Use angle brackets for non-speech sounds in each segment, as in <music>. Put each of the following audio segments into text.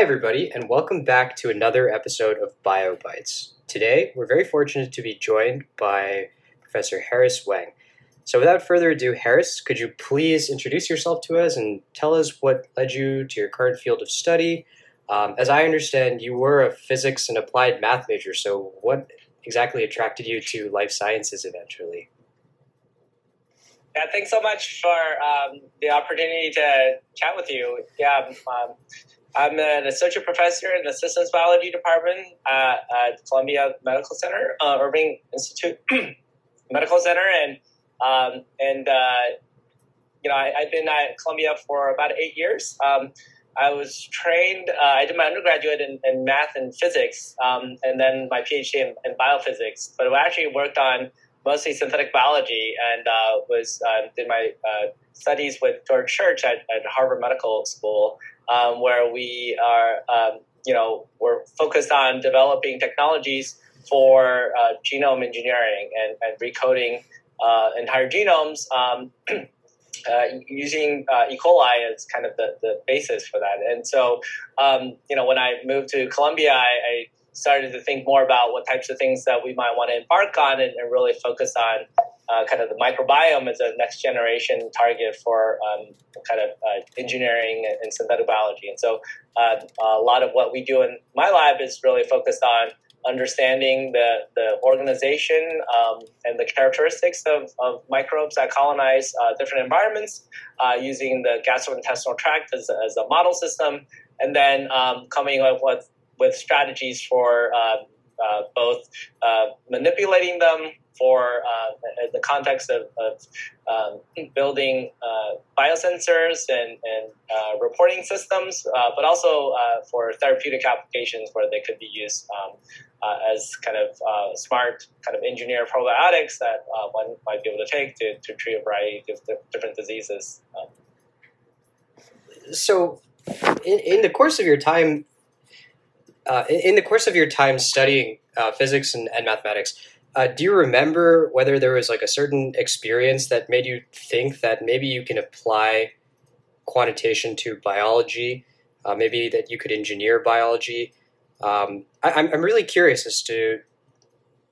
Hi, everybody, and welcome back to another episode of BioBytes. Today, we're very fortunate to be joined by Professor Harris Wang. So, without further ado, Harris, could you please introduce yourself to us and tell us what led you to your current field of study? Um, as I understand, you were a physics and applied math major, so what exactly attracted you to life sciences eventually? Yeah, thanks so much for um, the opportunity to chat with you. Yeah, um, I'm an associate professor in the systems biology department at, at Columbia Medical Center, uh, Irving Institute <clears throat> Medical Center, and um, and uh, you know I, have been at Columbia for about eight years. Um, I was trained. Uh, I did my undergraduate in, in math and physics, um, and then my PhD in, in, biophysics. But I actually worked on mostly synthetic biology, and uh, was uh, did my uh, studies with George Church at, at Harvard Medical School um, where we are, um, you know, we're focused on developing technologies for uh, genome engineering and, and recoding uh, entire genomes um, <clears throat> uh, using uh, E. coli as kind of the, the basis for that. And so, um, you know, when I moved to Columbia, I, I started to think more about what types of things that we might want to embark on and, and really focus on uh, kind of the microbiome as a next generation target for um, kind of uh, engineering and synthetic biology. And so uh, a lot of what we do in my lab is really focused on understanding the, the organization um, and the characteristics of, of microbes that colonize uh, different environments uh, using the gastrointestinal tract as, as a model system, and then um, coming up with, with strategies for um, uh, both uh, manipulating them for uh, the context of, of um, building uh, biosensors and, and uh, reporting systems, uh, but also for therapeutic applications where they could be used um, as kind of smart kind of engineer probiotics that one might be able to take to, to treat a variety of different diseases. Um, so, in, in the course of your time, in, in the course of your time studying physics and, and mathematics, uh, do you remember whether there was like a certain experience that made you think that maybe you can apply quantitation to biology, uh, maybe that you could engineer biology? Um, I, am I'm really curious as to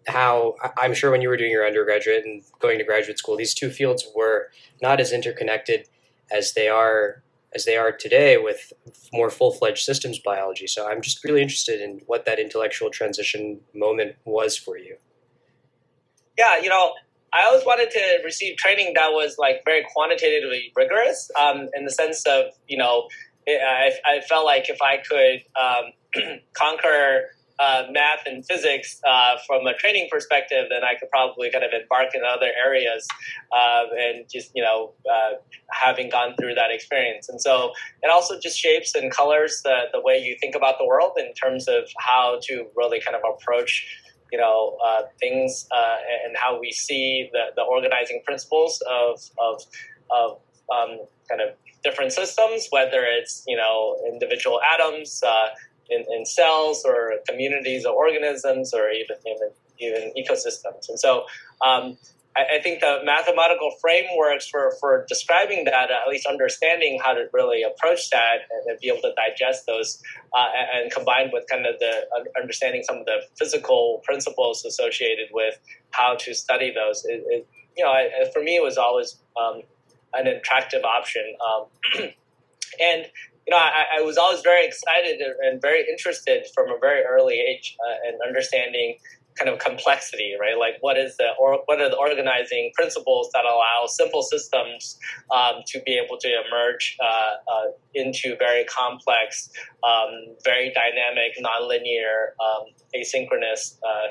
how I'm sure when you were doing your undergraduate and going to graduate school, these two fields were not as interconnected as they are as they are today with more full-fledged systems biology. So I'm just really interested in what that intellectual transition moment was for you yeah, you know, I always wanted to receive training that was like very quantitatively rigorous, um, in the sense of you know, I, I, felt like if I could um, <clears throat> conquer uh, math and physics uh, from a training perspective, then I could probably kind of embark in other areas, uh, and just you know, uh, having gone through that experience, and so it also just shapes and colors the the way you think about the world in terms of how to really kind of approach you know uh, things uh, and how we see the, the organizing principles of of, of um, kind of different systems, whether it's you know individual atoms uh, in, in cells or communities of organisms or even even, even ecosystems. And so um, I, I, think the mathematical frameworks for, for describing that, at least understanding how to really approach that and, and be able to digest those, uh, and, and, combined with kind of the understanding some of the physical principles associated with how to study those, it, it, you know, I, for me, it was always um, an attractive option. Um, <clears throat> and you know, I, I, was always very excited and very interested from a very early age uh, in understanding kind of complexity, right? Like what is the or what are the organizing principles that allow simple systems um, to be able to emerge uh, uh, into very complex, um, very dynamic, nonlinear, um, asynchronous. Uh,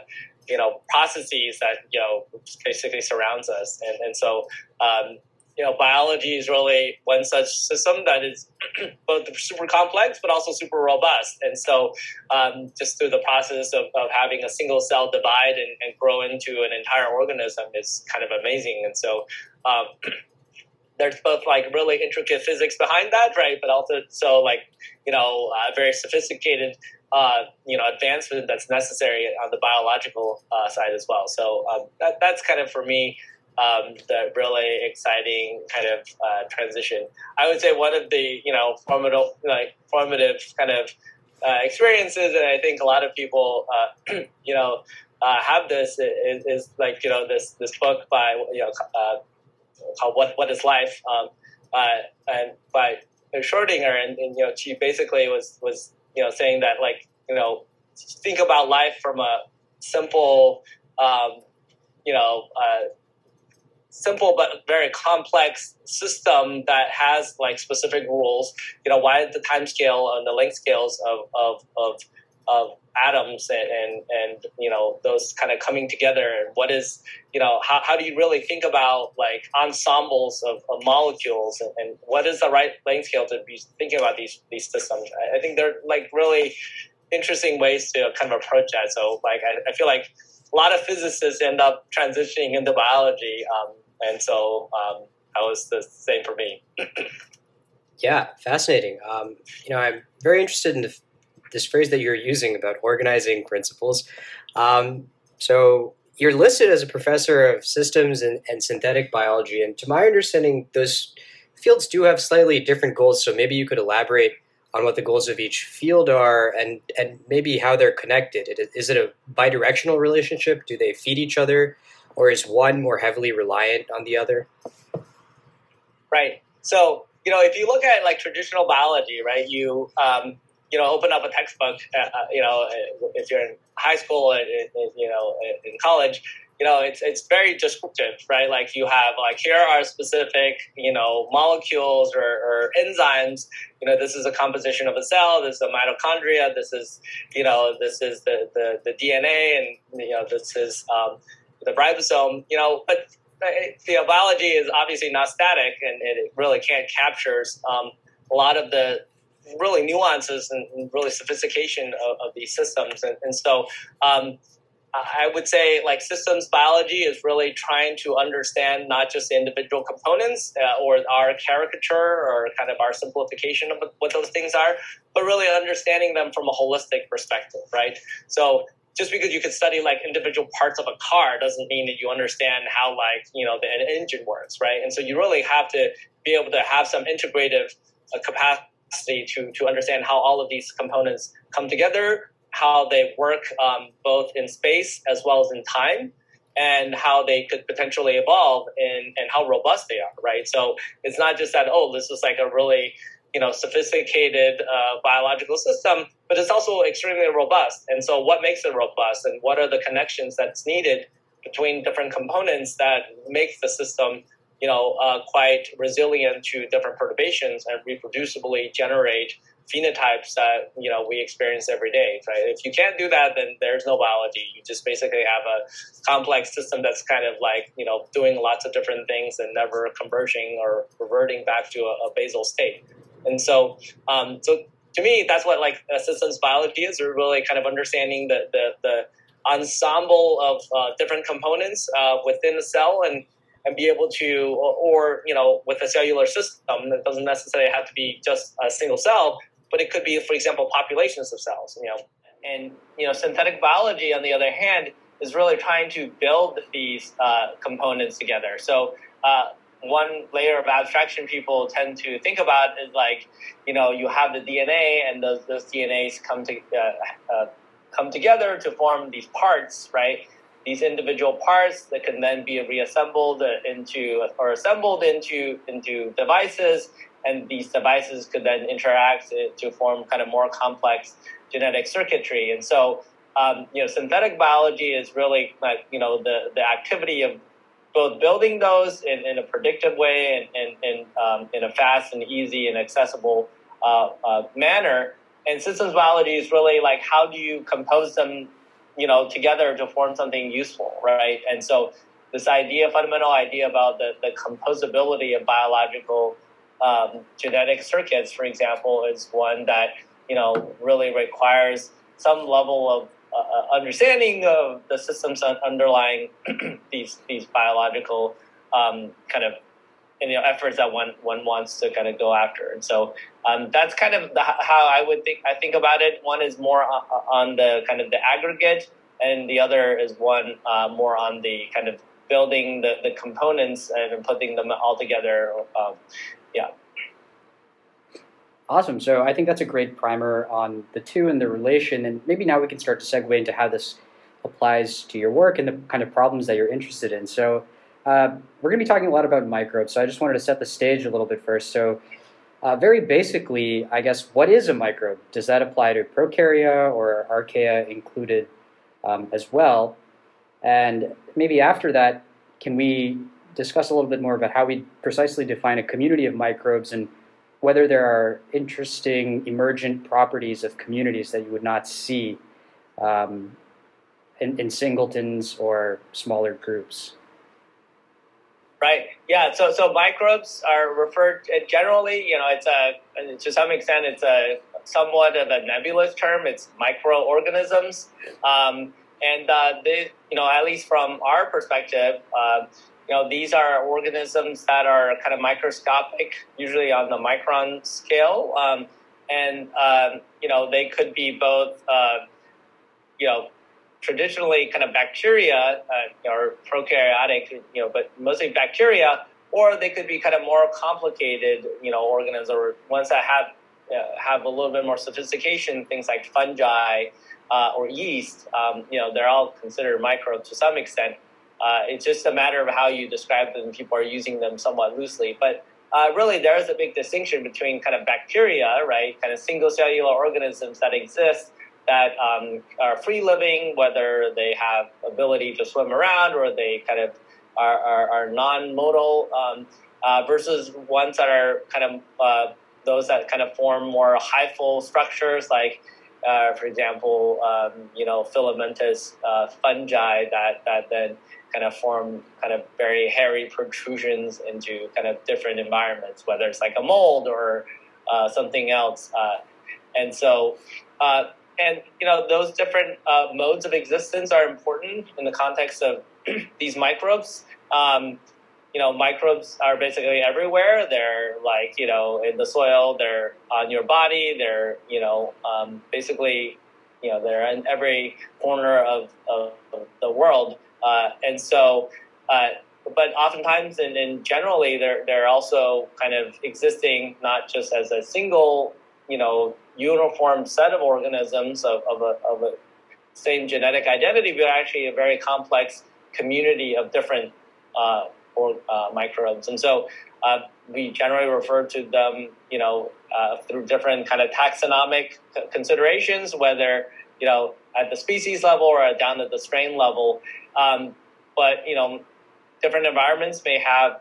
you know processes that you know basically surrounds us and, and so um, you know, biology is really one such system that is <clears throat> both super complex but also super robust. And so, um, just through the process of, of having a single cell divide and, and, grow into an entire organism is kind of amazing. And so, um, <clears throat> there's both like really intricate physics behind that, right? But also, so like, you know, uh, very sophisticated uh, you know advancement that's necessary on the biological uh, side as well. So um, that, that's kind of for me um, the really exciting kind of uh, transition. I would say one of the you know formative like formative kind of uh, experiences, and I think a lot of people, uh, <clears throat> you know, uh, have this is, is, like you know this this book by you know uh, called "What What Is Life," um, and by Schrodinger, and, and, you know she basically was was you know saying that like you know think about life from a simple um, you know simple but very complex system that has like specific rules. You know, why the time scale and the length scales of of of, of atoms and, and, and you know those kind of coming together and what is you know how, how do you really think about like ensembles of, of molecules and, and, what is the right length scale to be thinking about these these systems I, I think they're like really interesting ways to kind of approach that so like I, I feel like a lot of physicists end up transitioning into biology um, and so um, that was the same for me. <clears throat> yeah, fascinating. Um, you know, I'm very interested in the, this phrase that you're using about organizing principles. Um, so you're listed as a professor of systems and, and synthetic biology, and to my understanding, those fields do have slightly different goals. So maybe you could elaborate on what the goals of each field are and and maybe how they're connected. Is it a bidirectional relationship? Do they feed each other? Or is one more heavily reliant on the other? Right. So you know, if you look at like traditional biology, right, you um, you know open up a textbook. Uh, uh you know, if you're in high school, uh, you know, in college, you know, it's it's very descriptive, right? Like you have like here are specific, you know, molecules or, or, enzymes. You know, this is a composition of a cell. This is a mitochondria. This is, you know, this is the the, the DNA, and you know, this is um, the ribosome, you know, but the biology is obviously not static and it really can't capture um, a lot of the really nuances and really sophistication of, of these systems. And, and so um, I would say like systems biology is really trying to understand not just the individual components uh, or our caricature or kind of our simplification of what those things are, but really understanding them from a holistic perspective, right? So just because you can study like individual parts of a car doesn't mean that you understand how like you know the engine works right? And so you really have to be able to have some integrative uh, capacity to to understand how all of these components come together how they work um, both in space as well as in time and how they could potentially evolve and, and how robust they are right? So it's not just that oh this is like a really you know sophisticated uh, biological system, but it's also extremely robust. And so, what makes it robust, and what are the connections that's needed between different components that makes the system, you know, uh, quite resilient to different perturbations and reproducibly generate phenotypes that you know we experience every day right? If you can't do that then there's no biology. You just basically have a complex system that's kind of like you know doing lots of different things and never converging or reverting back to a, a basal state and so, um, so to me, that's what like systems biology is. We're really kind of understanding the the, the ensemble of uh, different components uh, within the cell and and be able to, or, or, you know, with a cellular system, it doesn't necessarily have to be just a single cell, but it could be, for example, populations of cells. You know, and you know, synthetic biology, on the other hand, is really trying to build these uh, components together. So uh, one layer of abstraction people tend to think about is like, you know, you have the DNA and those, those DNAs come to uh, uh, come together to form these parts, right? These individual parts that can then be reassembled into or assembled into into devices, and these devices could then interact to form kind of more complex genetic circuitry. And so, um, you know, synthetic biology is really like you know the the activity of both building those in, in a predictive way and, and, and um, in a fast and easy and accessible uh, uh, manner. And systems biology is really like how do you compose them, you know, together to form something useful, right? And so this idea, fundamental idea about the, the composability of biological um, genetic circuits, for example, is one that you know really requires some level of uh, uh, understanding of the systems underlying <clears throat> these these biological um, kind of you know efforts that one one wants to kind of go after. And so um, that's kind of the, how I would think I think about it. One is more on the kind of the aggregate, and the other is one uh, more on the kind of building the, the components and putting them all together. Um, yeah. Awesome. So I think that's a great primer on the two and the relation, and maybe now we can start to segue into how this applies to your work and the kind of problems that you're interested in. So uh, we're going to be talking a lot about microbes. So I just wanted to set the stage a little bit first. So uh, very basically, I guess, what is a microbe? Does that apply to prokarya or archaea included um, as well? And maybe after that, can we discuss a little bit more about how we precisely define a community of microbes and whether there are interesting emergent properties of communities that you would not see um, in, in singletons or smaller groups. Right. Yeah. So so microbes are referred generally. You know, it's a to some extent it's a somewhat of a nebulous term. It's microorganisms, um, and uh, they, you know, at least from our perspective, uh, you know, these are organisms that are kind of microscopic, usually on the micron scale, um, and um, you know, they could be both, uh, you know, traditionally kind of bacteria uh, or prokaryotic, you know, but mostly bacteria, or they could be kind of more complicated, you know, organisms or ones that have uh, have a little bit more sophistication, things like fungi uh, or yeast. Um, you know, they're all considered microbes to some extent. Uh, it's just a matter of how you describe them. People are using them somewhat loosely, but uh, really there is a big distinction between kind of bacteria, right, kind of single cellular organisms that exist that um, are free living, whether they have ability to swim around or they kind of are, are, are non-modal, um, uh, versus ones that are kind of uh, those that kind of form more hyphal structures, like uh, for example, um, you know, filamentous uh, fungi that that then kind of form kind of very hairy protrusions into kind of different environments, whether it's like a mold or uh, something else. Uh, and so and you know those different uh, modes of existence are important in the context of <clears throat> these microbes. Um, you know, microbes are basically everywhere. They're like you know in the soil. They're on your body. They're you know um, basically you know they're in every corner of, of the world. Uh, and so, uh, but oftentimes and, and generally, they're they're also kind of existing not just as a single you know uniform set of organisms of, of, a, of a same genetic identity, but actually a very complex community of different uh, or, uh, microbes. And so uh, we generally refer to them, you know, uh, through different kind of taxonomic considerations, whether you know at the species level or down at the strain level. Um, but you know, different environments may have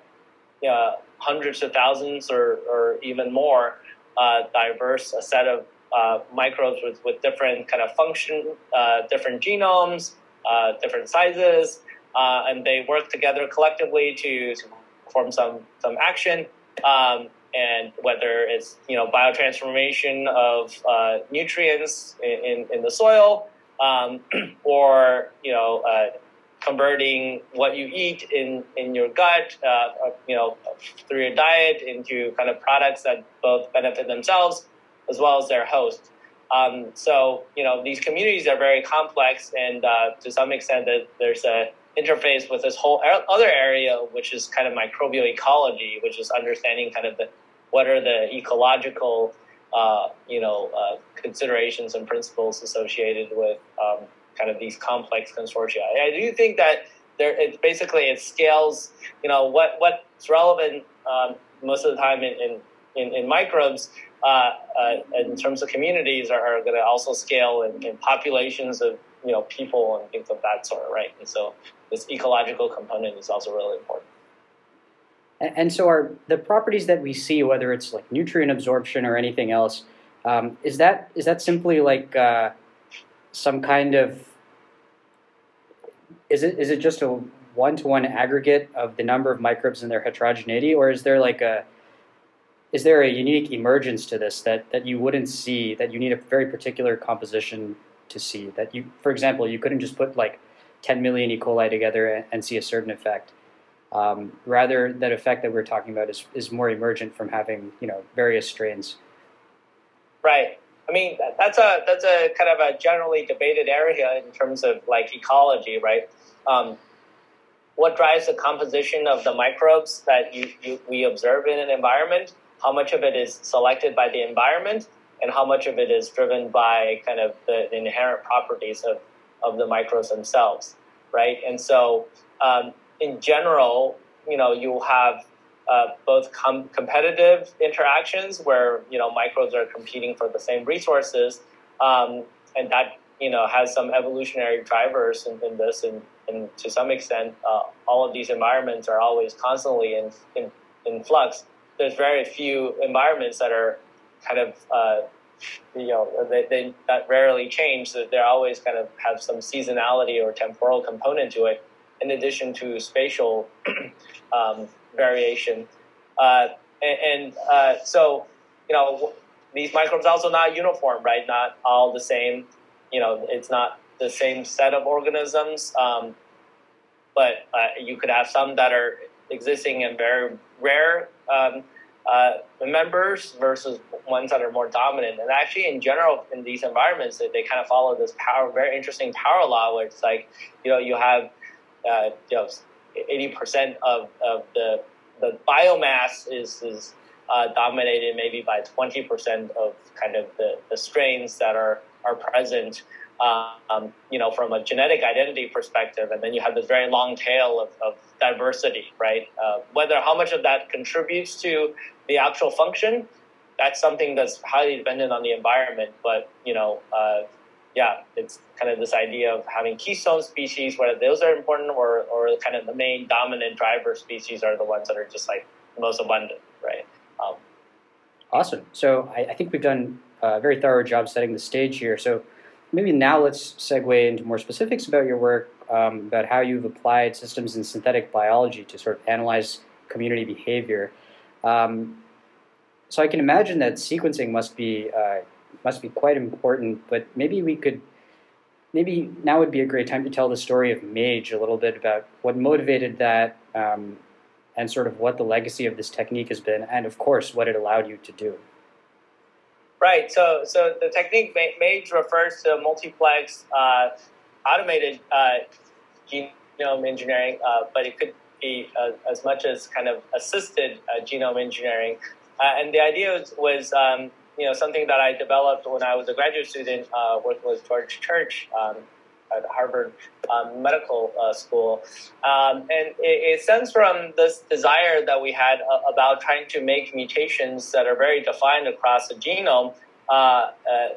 you know, hundreds of thousands or, or even more uh, diverse a set of uh, microbes with, with different kind of function, uh, different genomes, uh, different sizes, uh, and they work together collectively to, to perform some some action. Um, and whether it's you know biotransformation of uh, nutrients in, in, in, the soil, um, <clears throat> or you know converting what you eat in, in your gut, uh, uh, you know, through your diet into kind of products that both benefit themselves as well as their host. Um, so, you know, these communities are very complex, and uh, to some extent, that there's a interface with this whole other area, which is kind of microbial ecology, which is understanding kind of the what are the ecological, uh, you know, uh, considerations and principles associated with um, kind of these complex consortia. I do think that there, it basically it scales. You know what what's relevant um, most of the time in in, in, in microbes. Uh, uh, in terms of communities, are, are going to also scale in, in, populations of you know people and things of that sort, right? And so this ecological component is also really important. And so, are the properties that we see, whether it's like nutrient absorption or anything else, um, is that is that simply like uh, some kind of is it is it just a one to one aggregate of the number of microbes and their heterogeneity, or is there like a is there a unique emergence to this that, that you wouldn't see that you need a very particular composition to see? That you for example you couldn't just put like 10 million E. coli together and, and see a certain effect. Um, rather that effect that we're talking about is, is more emergent from having you know various strains. Right I mean, that's a that's a kind of a generally debated area in terms of like ecology, right? Um, what drives the composition of the microbes that you, you, we observe in an environment? how much of it is selected by the environment and how much of it is driven by kind of the, the inherent properties of, of the microbes themselves, right? And so, um, in general, you know, you'll have uh, both com- competitive interactions where you know microbes are competing for the same resources, um, and that you know has some evolutionary drivers in, in this, and, and, to some extent, uh, all of these environments are always constantly in, in, in flux. There's very few environments that are kind of uh, you know they, they that rarely change. So they always kind of have some seasonality or temporal component to it, in addition to spatial <clears throat> um, variation. Uh, and, and uh, so you know these microbes also not uniform, right? Not all the same. You know, it's not the same set of organisms. Um, but uh, you could have some that are existing and very rare um, uh, members versus ones that are more dominant. And actually, in general, in these environments, they, they kind of follow this power, very interesting power law, where it's like, you know, you have, uh, you know, eighty percent of, of the the biomass is is uh, dominated maybe by twenty percent of kind of the, the strains that are are present um, you know, from a genetic identity perspective, and then you have this very long tail of, of diversity, right? Uh, whether how much of that contributes to the actual function, that's something that's highly dependent on the environment. But you know, uh, yeah, it's kind of this idea of having keystone species, whether those are important, or or kind of the main dominant driver species are the ones that are just like most abundant, right? Um, awesome. So I, I think we've done a very thorough job setting the stage here. So maybe now let's segue into more specifics about your work, um, about how you've applied systems in synthetic biology to sort of analyze community behavior. Um, so I can imagine that sequencing must be uh, must be quite important. But maybe we could, maybe now would be a great time to tell the story of MAGE a little bit about what motivated that, um, and sort of what the legacy of this technique has been, and of course what it allowed you to do. Right. So, so the technique MAGE refers to multiplex uh, automated uh, genome engineering, uh, but it could be uh, as much as kind of assisted uh, genome engineering. Uh, and the idea was, was um, you know, something that I developed when I was a graduate student working with George Church. Um, at Harvard um, Medical uh, School. Um, and it, it, stems from this desire that we had uh, about trying to make mutations that are very defined across the genome. Uh, uh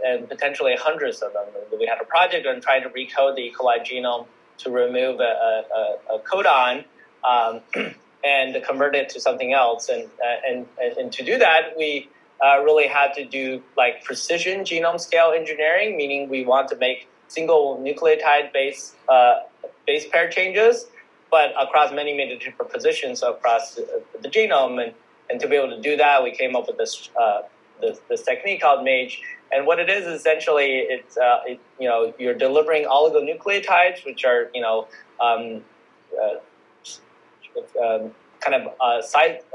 and potentially hundreds of them. We had a project on trying to recode the E. coli genome to remove a, a, a codon um, <clears throat> and convert it to something else. And, uh, and, and to do that, we uh, really had to do like precision genome scale engineering, meaning we want to make single nucleotide base uh, base pair changes, but across many many different positions across the, the, genome. And, and to be able to do that, we came up with this uh, this, this, technique called MAGE. And what it is essentially, it's uh, it, you know you're delivering oligonucleotides, which are you know um, uh, um, kind of uh,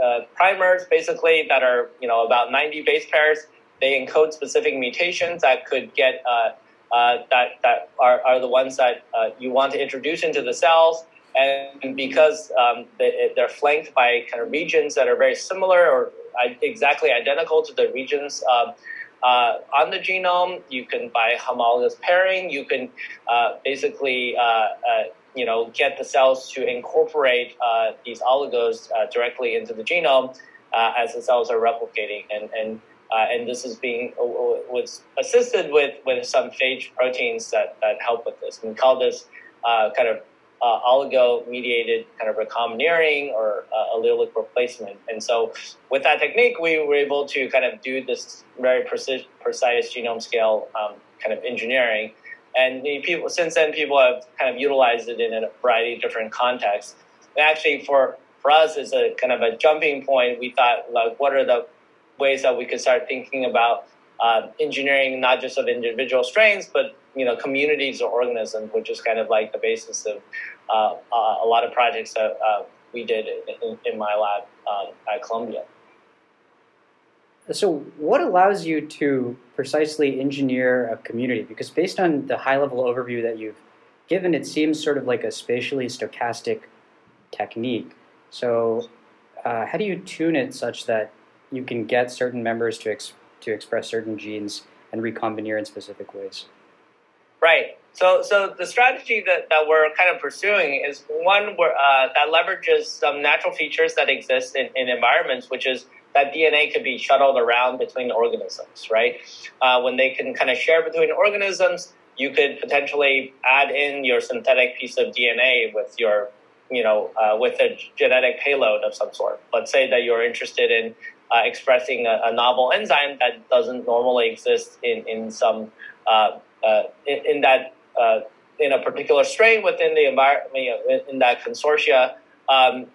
uh, primers, basically that are you know about 90 base pairs. They encode specific mutations that could get uh, uh, that that are, are the ones that uh, you want to introduce into the cells. And because um, they, are flanked by kind of regions that are very similar or exactly identical to the regions uh, uh on the genome, you can by homologous pairing, you can uh, basically uh, you know get the cells to incorporate these oligos directly into the genome as the cells are replicating and and uh, and this is being uh, was assisted with, with some phage proteins that, that help with this. And we call this uh, kind of uh, oligo mediated kind of recombinering or uh, allelic replacement. And so, with that technique, we were able to kind of do this very precise, precise genome scale um, kind of engineering. And people since then, people have kind of utilized it in a variety of different contexts. And actually, for for us, as a kind of a jumping point, we thought like, what are the ways that we could start thinking about uh, engineering not just of individual strains, but you know communities or organisms, which is kind of like the basis of uh, uh, a lot of projects that uh, we did in, in my lab um, at Columbia. So, what allows you to precisely engineer a community? Because based on the high level overview that you've given, it seems sort of like a spatially stochastic technique. So, uh, how do you tune it such that you can get certain members to ex- to express certain genes and recombine in specific ways. Right. So, so the strategy that, that we're kind of pursuing is one where, uh, that leverages some natural features that exist in, in environments, which is that DNA could be shuttled around between organisms, right? Uh, when they can kind of share between organisms, you could potentially add in your synthetic piece of DNA with your, you know, uh, with a genetic payload of some sort. Let's say that you're interested in uh, expressing a, a, novel enzyme that doesn't normally exist in in some uh, uh, in, in, that uh, in a particular strain within the environment in that consortia, um,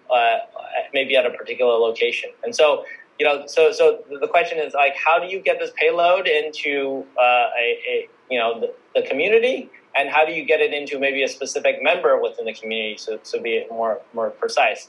maybe at a particular location, and so you know, so so the question is like, how do you get this payload into uh, a, a, you know the, the, community, and how do you get it into maybe a specific member within the community? So to be more more precise,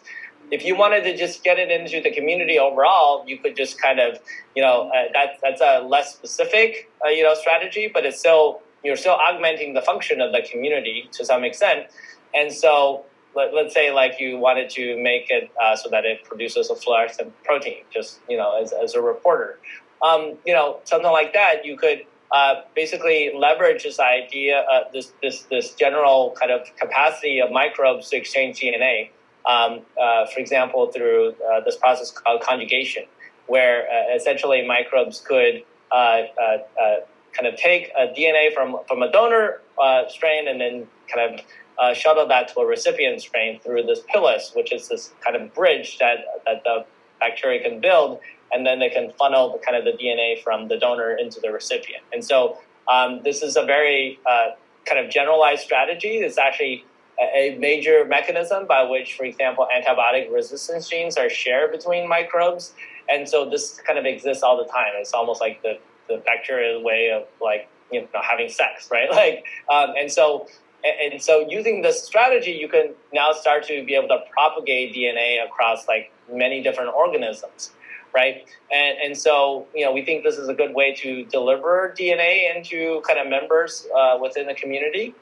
if you wanted to just get it into the community overall, you could just kind of you know uh, that that's a less specific uh, you know strategy, but it's still you're still augmenting the function of the community to some extent, and so let, us say like you wanted to make it uh, so that it produces a fluorescent protein, just you know as, as a reporter, um, you know something like that. You could uh, basically leverage this idea, uh, this this this general kind of capacity of microbes to exchange DNA. Um, uh, for example, through uh, this process called conjugation, where uh, essentially microbes could kind of take a DNA from from a donor strain and then kind of uh, shuttle that to a recipient strain through this pilus, which is this kind of bridge that, that the bacteria can build, and then they can funnel the, kind of the DNA from the donor into the recipient. And so um, this is a very uh, kind of generalized strategy. It's actually a, major mechanism by which, for example, antibiotic resistance genes are shared between microbes. And so this kind of exists all the time. It's almost like the, the bacterial way of like you know having sex, right? <laughs> Like, um, and so and, so using this strategy, you can now start to be able to propagate DNA across like many different organisms, right? And, and so, you know, we think this is a good way to deliver DNA into kind of members uh, within the community.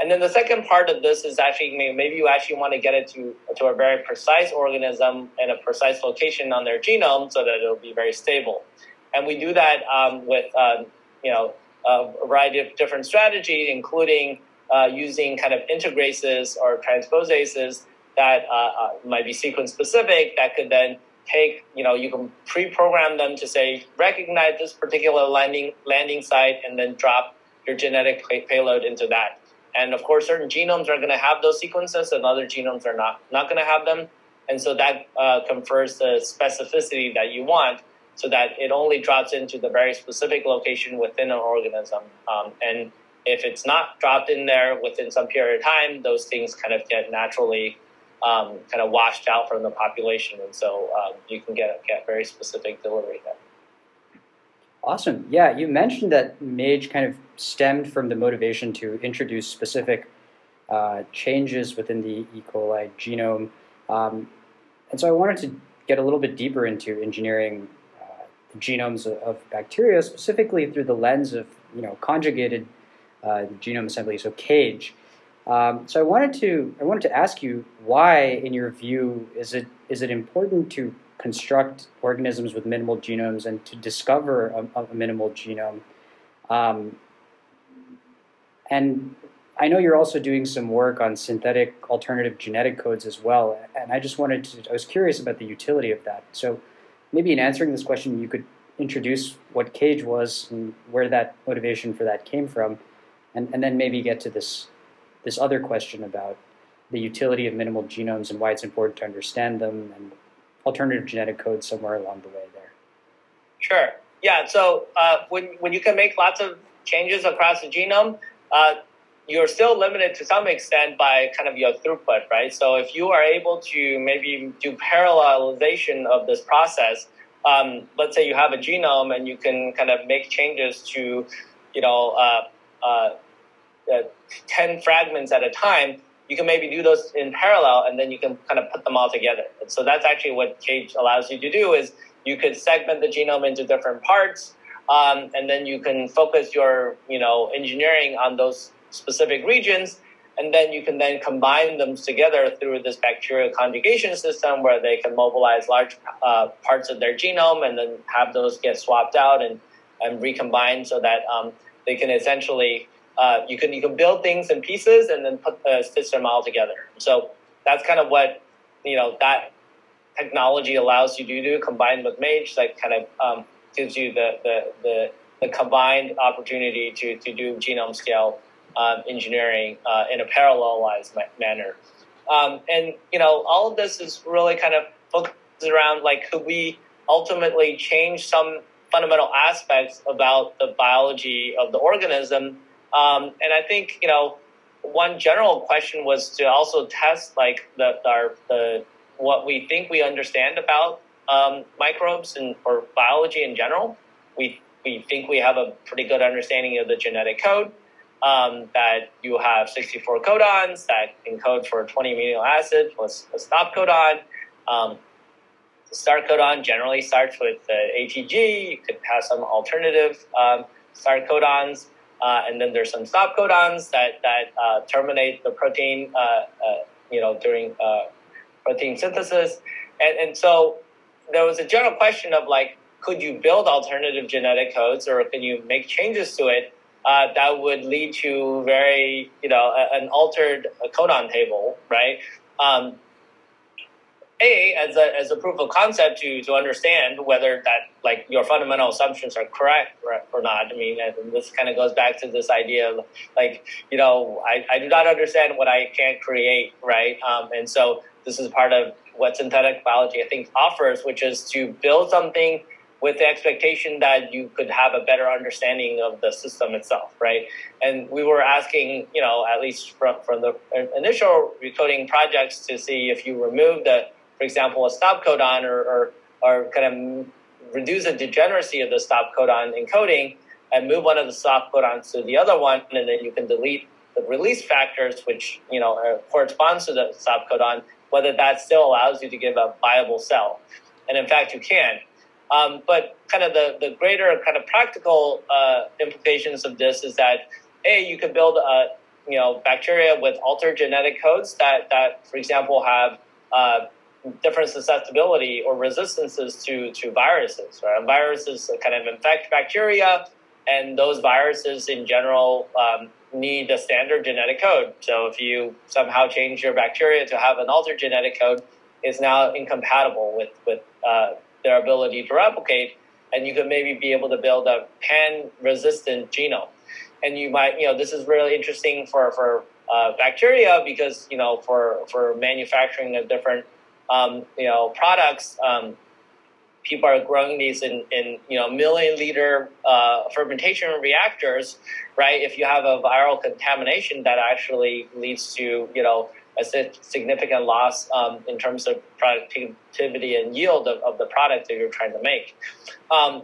And then the second part of this is actually maybe you actually want to get it to, to a very precise organism and a precise location on their genome so that it'll be very stable. And we do that um, with, um, you know, a variety of different strategies, including uh, using kind of integrases or transposases that uh, uh, might be sequence specific that could then take, you know, you can pre-program them to say, recognize this particular landing, landing site and then drop your genetic pay- payload into that. And of course, certain genomes are going to have those sequences and other genomes are not, not going to have them. And so that uh, confers the specificity that you want so that it only drops into the very specific location within an organism. Um, and if it's not dropped in there within some period of time, those things kind of get naturally um, kind of washed out from the population, and so um, you can get get very specific delivery there. Awesome. Yeah, you mentioned that MAGE kind of stemmed from the motivation to introduce specific uh, changes within the E. coli genome, um, and so I wanted to get a little bit deeper into engineering uh, the genomes of, of bacteria, specifically through the lens of you know conjugated uh, genome assembly, so CAGE. Um, so I wanted to I wanted to ask you why, in your view, is it is it important to construct organisms with minimal genomes and to discover a, a minimal genome? Um, and I know you're also doing some work on synthetic alternative genetic codes as well, and I just wanted to I was curious about the utility of that. So maybe in answering this question, you could introduce what CAGE was and where that motivation for that came from and, and then maybe get to this this other question about the utility of minimal genomes and why it's important to understand them and alternative genetic codes somewhere along the way there. Sure. Yeah. So uh, when when you can make lots of changes across the genome, uh, you're still limited to some extent by kind of your throughput, right? So if you are able to maybe do parallelization of this process, um, let's say you have a genome and you can kind of make changes to, you know, uh, uh uh, 10 fragments at a time, you can maybe do those in parallel and then you can kind of put them all together. And so that's actually what CAGE allows you to do is you could segment the genome into different parts um, and then you can focus your you know engineering on those specific regions and then you can then combine them together through this bacterial conjugation system where they can mobilize large uh, parts of their genome and then have those get swapped out and, and recombined so that um, they can essentially uh, you can you can build things in pieces and then put stitch them all together. So that's kind of what you know that technology allows you to do combined with Mage. That kind of um, gives you the, the the, the combined opportunity to, to do genome scale um, engineering uh, in a parallelized ma- manner. Um, and you know all of this is really kind of focused around like could we ultimately change some fundamental aspects about the biology of the organism um, and I think you know one general question was to also test like the our the what we think we understand about um, microbes and or biology in general. We we think we have a pretty good understanding of the genetic code. Um, that you have 64 codons that encode for 20 amino acids plus a stop codon. Um, the start codon generally starts with the ATG. You could have some alternative um, start codons. Uh, and then there's some stop codons that that uh, terminate the protein, uh, uh you know, during uh, protein synthesis, and and so there was a general question of like, could you build alternative genetic codes, or can you make changes to it uh, that would lead to very, you know, an altered codon table, right? Um, a as a as a proof of concept to to understand whether that like your fundamental assumptions are correct or, or not. I mean, this kind of goes back to this idea of like you know I, I do not understand what I can't create, right? Um, and so this is part of what synthetic biology I think offers, which is to build something with the expectation that you could have a better understanding of the system itself, right? And we were asking, you know, at least from, from the initial recoding projects to see if you remove the for example, a stop codon or, or, or kind of reduce the degeneracy of the stop codon encoding and move one of the stop codons to the other one, and then you can delete the release factors, which you know corresponds to the stop codon, whether that still allows you to give a viable cell. And in fact, you can. Um, but kind of the, the greater kind of practical uh, implications of this is that a you could build a you know bacteria with altered genetic codes that that for example have uh, different susceptibility or resistances to, to viruses. Right? Viruses kind of infect bacteria, and those viruses in general um, need a standard genetic code. So if you somehow change your bacteria to have an altered genetic code, it's now incompatible with, with uh, their ability to replicate, and you could maybe be able to build a pan-resistant genome. And you might, you know, this is really interesting for, for uh, bacteria because, you know, for, for manufacturing of different um, you know products. Um, people are growing these in, in you know million liter uh, fermentation reactors, right? If you have a viral contamination, that actually leads to you know a significant loss um, in terms of productivity and yield of, of, the product that you're trying to make. Um,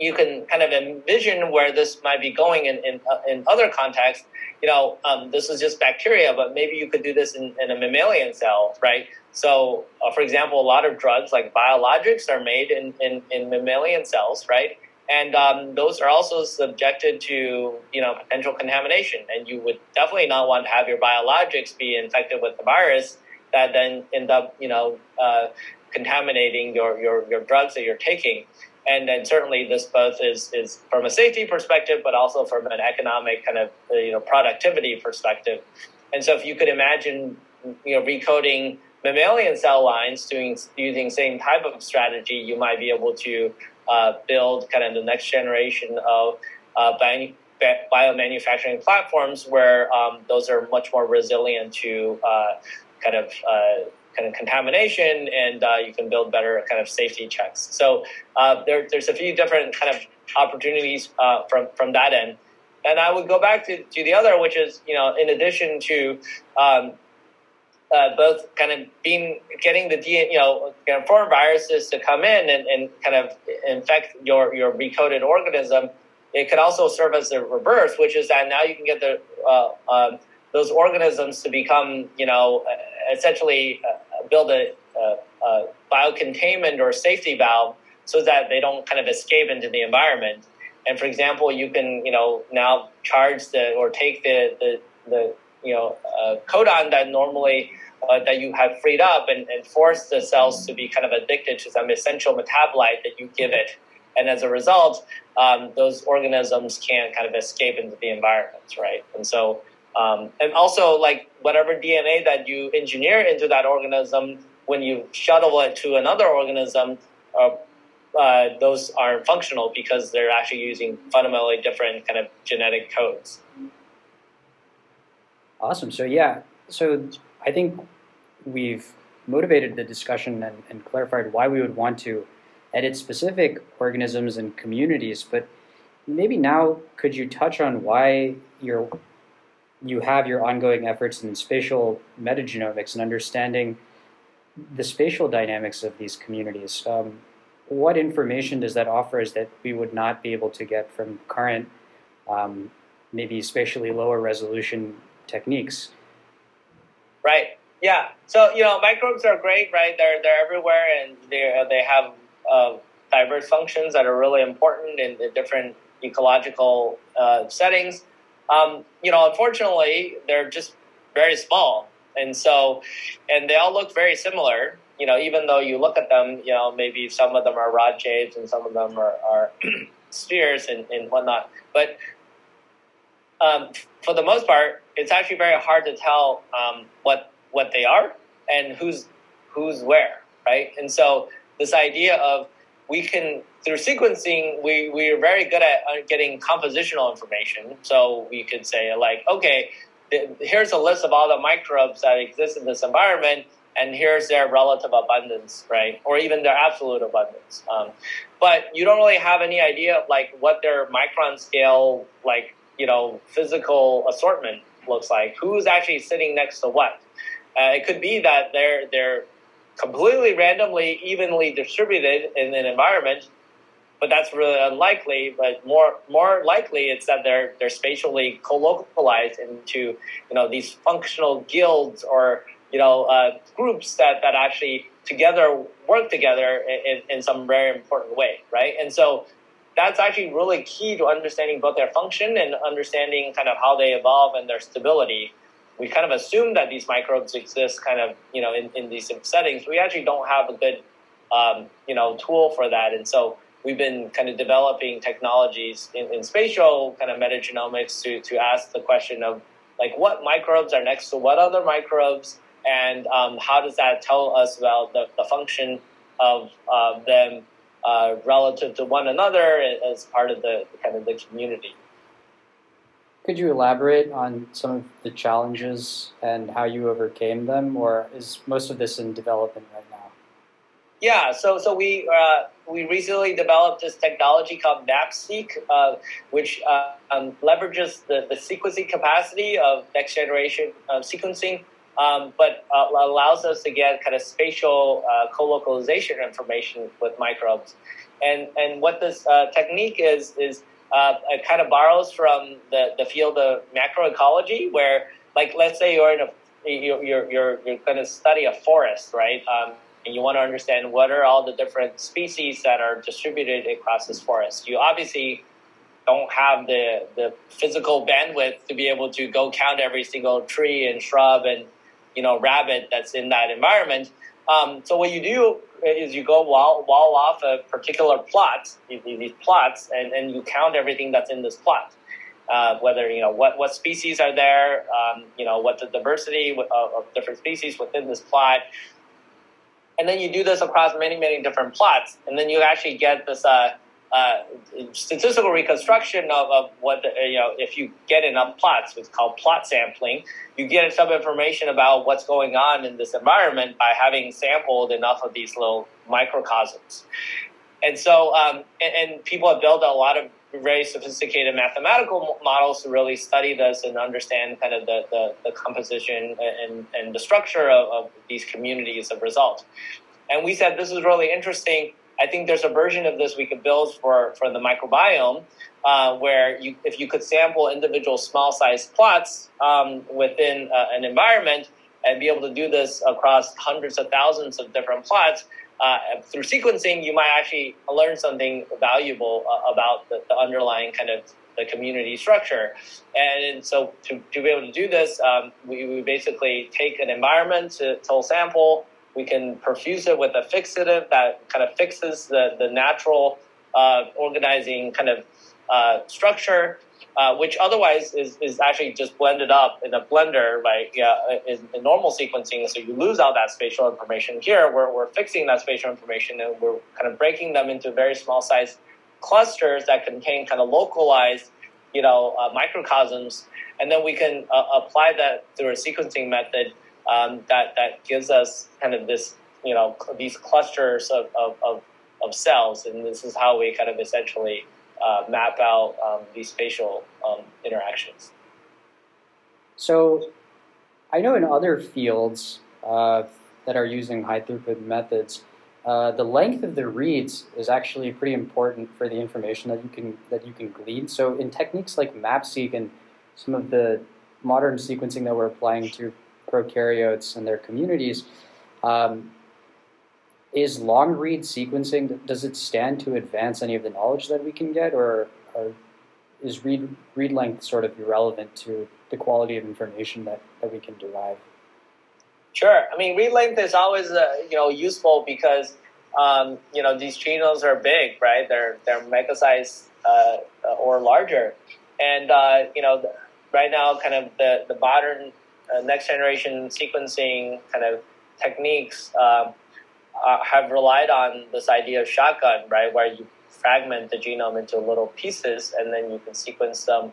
you can kind of envision where this might be going in, in, uh, in other contexts. You know, um, this is just bacteria, but maybe you could do this in, in a mammalian cell, right? So, uh, for example, a lot of drugs like biologics are made in, in, in mammalian cells, right? And um, those are also subjected to you know potential contamination, and you would definitely not want to have your biologics be infected with the virus that then end up you know uh, contaminating your, your, your drugs that you're taking. And then certainly this both is, is from a safety perspective, but also from an economic kind of you know productivity perspective. And so if you could imagine you know recoding mammalian cell lines doing using same type of strategy, you might be able to uh, build kind of the next generation of uh, bio, biomanufacturing platforms where um, those are much more resilient to uh, kind of uh, kind of contamination, and uh, you can build better kind of safety checks. So uh, there, there's a few different kind of opportunities from from that end. And I would go back to, to the other, which is, you know, in addition to um, uh, both kind of being getting the DNA, you know, foreign viruses to come in and, and kind of infect your your recoded organism. It could also serve as the reverse, which is that now you can get the uh, uh, those organisms to become, you know, essentially uh, build a, a, a biocontainment or safety valve so that they don't kind of escape into the environment. And for example, you can, you know, now charge the or take the the, the you know uh, codon that normally uh, that you have freed up and, and force the cells to be kind of addicted to some essential metabolite that you give it. And as a result, um, those organisms can kind of escape into the environment, right? And so, um, and also like whatever DNA that you engineer into that organism, when you shuttle it to another organism, uh, uh, those aren't functional because they're actually using fundamentally different kind of genetic codes. Awesome. So yeah, so I think we've motivated the discussion and, and clarified why we would want to edit specific organisms and communities. But maybe now, could you touch on why you're you have your ongoing efforts in spatial metagenomics and understanding the spatial dynamics of these communities? Um, what information does that offer us that we would not be able to get from current, um, maybe spatially lower resolution techniques? Right. Yeah. So you know, microbes are great, right? They're they're everywhere, and they they have uh, diverse functions that are really important in, the different ecological uh, settings. Um, you know, unfortunately, they're just very small, and so, and they all look very similar. You know, even though you look at them, you know, maybe some of them are rod shapes and some of them are, are <clears throat> spheres and, and whatnot. But um, for the most part, it's actually very hard to tell um, what what they are and who's who's where, right? And so this idea of we can through sequencing we we are very good at uh, getting compositional information. So we could say like, okay, here's a list of all the microbes that exist in this environment, and here's their relative abundance, right? Or even their absolute abundance. Um, but you don't really have any idea of like what their micron scale, like you know, physical assortment looks like. Who's actually sitting next to what? Uh, it could be that they're they're completely randomly, evenly distributed in an environment, but that's really unlikely. But more more likely, it's that they're they're spatially co-localized into you know these functional guilds or you know uh, groups that that actually together work together in, in some very important way, right? And so that's actually really key to understanding both their function and understanding kind of how they evolve and their stability we kind of assume that these microbes exist kind of, you know, in, in these settings. We actually don't have a good, um, you know, tool for that. And so we've been kind of developing technologies in, in spatial kind of metagenomics to, to ask the question of like what microbes are next to what other microbes and um, how does that tell us about the, the function of uh, them uh, relative to one another as part of the kind of the community. Could you elaborate on some of the challenges and how you overcame them, or is most of this in development right now? Yeah, so so we uh, we recently developed this technology called MaPS-seq, uh, which uh, um, leverages the, the sequencing capacity of next generation uh, sequencing, um, but uh, allows us to get kind of spatial uh, co-localization information with microbes. And and what this technique is is uh, it kind of borrows from the, the field of macroecology, where, like, let's say you're in a you're you're you're, going to study a forest, right? Um, and you want to understand what are all the different species that are distributed across this forest. You obviously don't have the the physical bandwidth to be able to go count every single tree and shrub and you know rabbit that's in that environment. Um, so what you do is you go wall, wall off a particular plot, these, plots, and, and you count everything that's in this plot. Uh, whether you know what, what species are there, um, you know what the diversity of, of, different species within this plot, and then you do this across many many different plots, and then you actually get this uh, uh, statistical reconstruction of, of what the, you know if you get enough plots it's called plot sampling you get some information about what's going on in this environment by having sampled enough of these little microcosms. And so um, and, and, people have built a lot of very sophisticated mathematical models to really study this and understand kind of the, the, the composition and, and the structure of, of these communities of results and we said this is really interesting I think there's a version of this we could build for, for the microbiome uh, where you, if you could sample individual small sized plots um, within uh, an environment and be able to do this across hundreds of thousands of different plots, uh, through sequencing, you might actually learn something valuable uh, about the, the, underlying kind of the community structure. And so to, to be able to do this, um, we, we basically take an environment to, to sample. We can perfuse it with a fixative that kind of fixes the, the natural uh, organizing kind of uh, structure uh, which otherwise is, is actually just blended up in a blender, like yeah, in, in, normal sequencing. So you lose all that spatial information. Here, we're, we're fixing that spatial information and we're kind of breaking them into very small size clusters that contain kind of localized, you know, uh, microcosms, and then we can uh, apply that through a sequencing method um, that that gives us kind of this, you know, these clusters of, of, of, of cells, and this is how we kind of essentially uh, map out um, these spatial um, interactions. So, I know in other fields uh, that are using high throughput methods, uh, the length of the reads is actually pretty important for the information that you can that you can glean. So, in techniques like MaPS-seq and some of the modern sequencing that we're applying to prokaryotes and their communities, um, is long read sequencing does it stand to advance any of the knowledge that we can get or, or, is read read length sort of irrelevant to the quality of information that, that we can derive? Sure. I mean read length is always uh, you know useful because um, you know these genomes are big right? They're they're mega size uh, or larger. And uh, you know right now kind of the the modern next generation sequencing kind of techniques um, uh, have relied on this idea of shotgun, right, where you fragment the genome into little pieces and then you can sequence them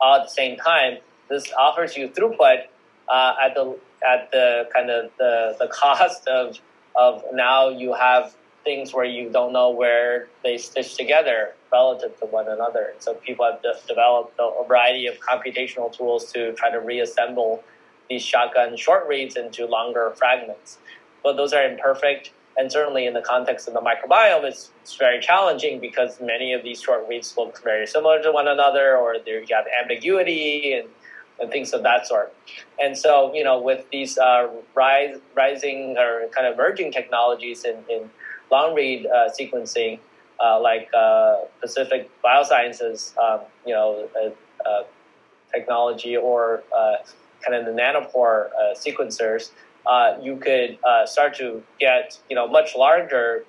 all at the same time. This offers you throughput uh, at the at the kind of the, the <laughs> cost of of now you have things where you don't know where they stitch together relative to one another. So people have de- developed a variety of computational tools to try to reassemble these shotgun short reads into longer fragments but those are imperfect. And certainly in the context of the microbiome, it's, it's very challenging because many of these short reads look very similar to one another, or you have ambiguity and, and things of that sort. And so, you know, with these uh, rise, rising or kind of emerging technologies in, in long read uh, sequencing, uh, like uh, Pacific Biosciences, um, you know, technology, or kind of the nanopore sequencers, you could start to get you know much larger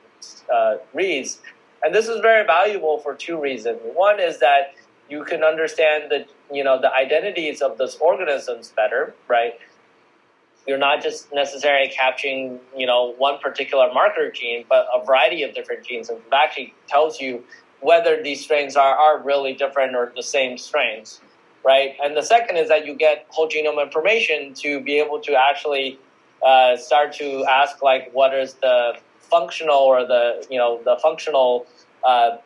reads, and this is very valuable for two reasons. One is that you can understand the you know the identities of those organisms better, right? You're not just necessarily capturing you know one particular marker gene, but a variety of different genes, and it actually tells you whether these strains are, are really different or the same strains right? And the second is that you get whole genome information to be able to actually uh, start to ask like what is the functional or the you know the functional uh,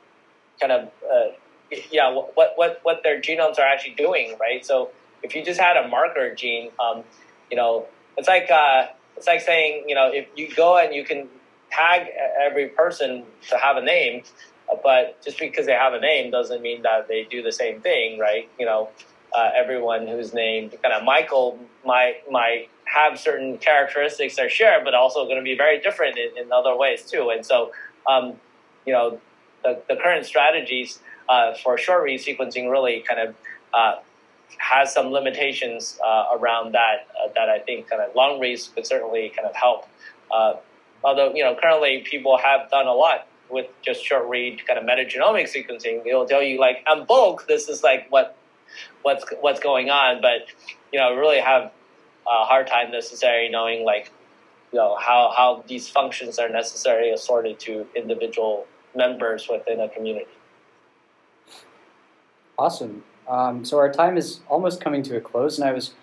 kind of uh, yeah what what what their genomes are actually doing right so if you just had a marker gene um, you know it's like uh, it's like saying you know if you go and you can tag every person to have a name but just because they have a name doesn't mean that they do the same thing right you know uh, everyone who's named kind of Michael might might have certain characteristics that are shared, but also going to be very different in, in other ways too. And so, um, you know, the, the current strategies uh, for short read sequencing really kind of uh, has some limitations uh, around that uh, that I think kind of long reads could certainly kind of help. Uh, although you know currently people have done a lot with just short read kind of metagenomic sequencing. It'll tell you like on bulk this is like what what's what's going on, but you know really have a hard time necessarily knowing like you know how how these functions are necessarily assorted to individual members within a community. Awesome. Um, so our time is almost coming to a close, and I was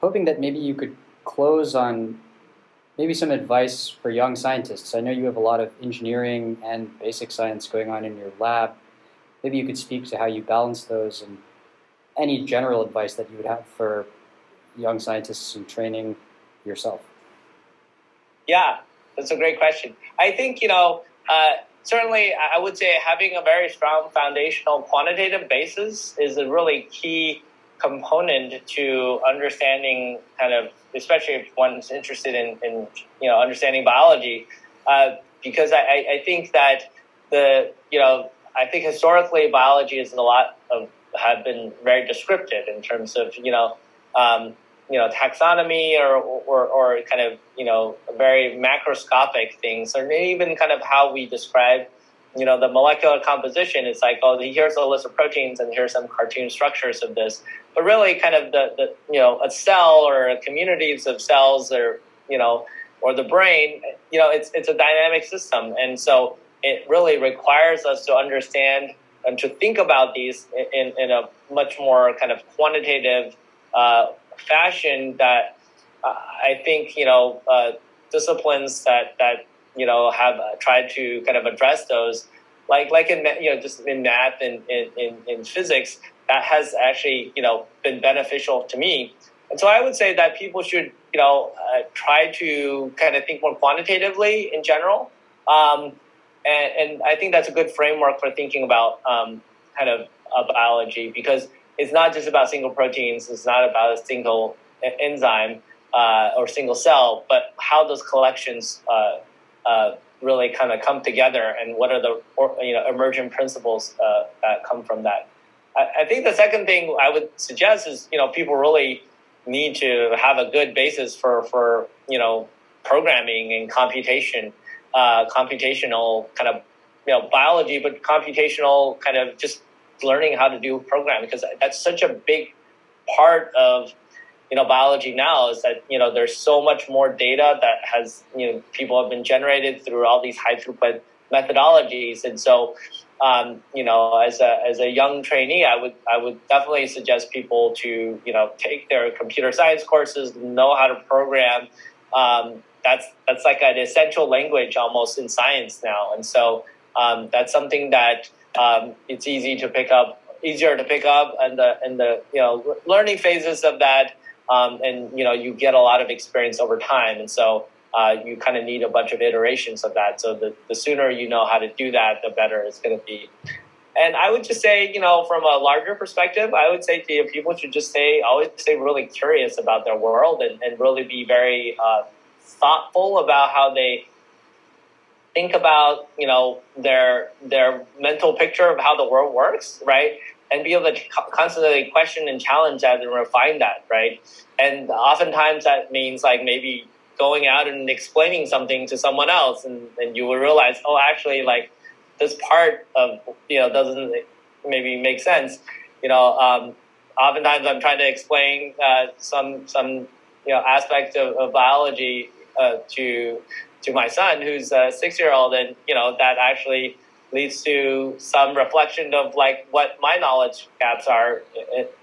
hoping that maybe you could close on maybe some advice for young scientists. I know you have a lot of engineering and basic science going on in your lab. Maybe you could speak to how you balance those and any general advice that you would have for young scientists in training yourself? Yeah, that's a great question. I think, you know, uh, certainly I would say having a very strong foundational quantitative basis is a really key component to understanding kind of, especially if one's interested in, in you know, understanding biology, uh, because I, I think that the, you know, I think historically biology is a lot of have been very descriptive in terms of you know um, you know taxonomy or, or or kind of you know very macroscopic things, or even kind of how we describe you know the molecular composition. It's like oh here's a list of proteins and here's some cartoon structures of this, but really kind of the, the you know a cell or communities of cells or you know or the brain, you know it's it's a dynamic system, and so it really requires us to understand and to think about these in, in a much more kind of quantitative uh, fashion that uh, I think, you know, uh, disciplines that, that, you know, have uh, tried to kind of address those, like, like in, you know, just in math and in, in, in physics, that has actually, you know, been beneficial to me. And so I would say that people should, you know, uh, try to kind of think more quantitatively in general. Um, and, and I think that's a good framework for thinking about um, kind of uh, biology because it's not just about single proteins. It's not about a single enzyme uh, or single cell, but how those collections uh, uh, really kind of come together and what are the you know emergent principles uh, that come from that. I, I think the second thing I would suggest is you know people really need to have a good basis for for you know programming and computation uh, computational kind of you know biology, but computational kind of just learning how to do programming because that's such a big part of you know biology now is that you know there's so much more data that has you know people have been generated through all these high throughput methodologies. And so um, you know as a as a young trainee I would I would definitely suggest people to you know take their computer science courses know how to program. Um, that's that's like an essential language almost in science now, and so um, that's something that um, it's easy to pick up, easier to pick up, and the and the you know learning phases of that, um, and you know you get a lot of experience over time, and so. Uh, you kind of need a bunch of iterations of that. So the, the sooner you know how to do that, the better it's going to be. And I would just say, you know, from a larger perspective, I would say to you, people should just stay, always stay really curious about their world and, and really be very uh, thoughtful about how they think about you know their their mental picture of how the world works, right? And be able to constantly question and challenge that and refine that, right? And oftentimes that means like maybe going out and explaining something to someone else, and, and you will realize, oh, actually, like this part of you know doesn't maybe make sense. You know, um, oftentimes I'm trying to explain uh, some some you know aspect of, of biology uh, to to my son who's a six year old, and you know that actually leads to some reflection of like what my knowledge gaps are,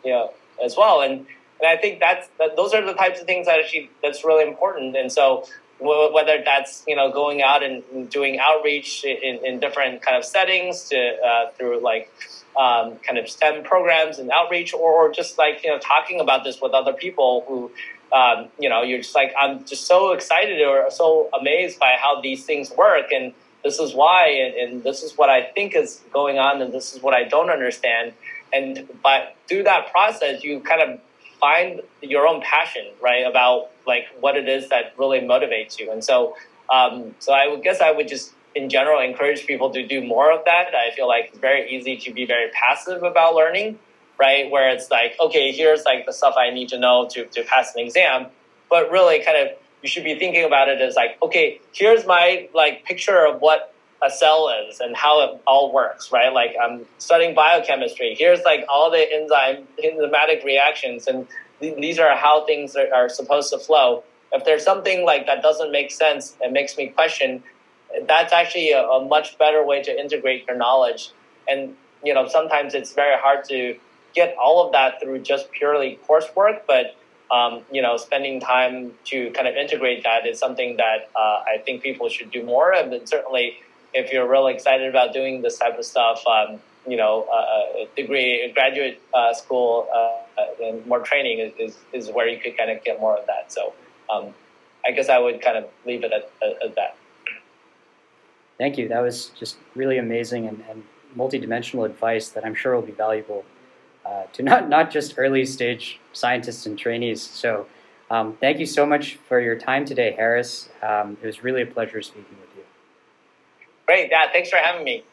you know, as well. And and I think that's that, those are the types of things that actually that's really important. And so whether that's you know going out and doing outreach in, in different kind of settings to uh, through like um, kind of STEM programs and outreach, or, or just like you know talking about this with other people who um, you know, you're just like, I'm just so excited or so amazed by how these things work. And this is why, and, and this is what I think is going on, and this is what I don't understand. And but through that process, you kind of find your own passion, right, about like what it is that really motivates you. And so, um, so I would guess I would just in general encourage people to do more of that. I feel like it's very easy to be very passive about learning right? Where it's like, okay, here's like the stuff I need to know to, to pass an exam. But really kind of you should be thinking about it as like, okay, here's my like picture of what a cell is and how it all works, right? Like I'm studying biochemistry. Here's like all the enzyme enzymatic reactions, and th- these are how things are, are, supposed to flow. If there's something like that doesn't make sense, it makes me question. That's actually a, a much better way to integrate your knowledge. And you know, sometimes it's very hard to get all of that through just purely coursework, but um, you know, spending time to kind of integrate that is something that uh, I think people should do more. And certainly, if you're really excited about doing this type of stuff, um, you know, uh, degree, graduate uh, school, uh, uh, and more training is, is, is, where you could kind of get more of that. So, um, I guess I would kind of leave it at, at, at, that. Thank you. That was just really amazing and, and multidimensional advice that I'm sure will be valuable uh, to not, not just early stage scientists and trainees. So um, thank you so much for your time today, Harris. Um, it was really a pleasure speaking with you. Great. Yeah, thanks for having me.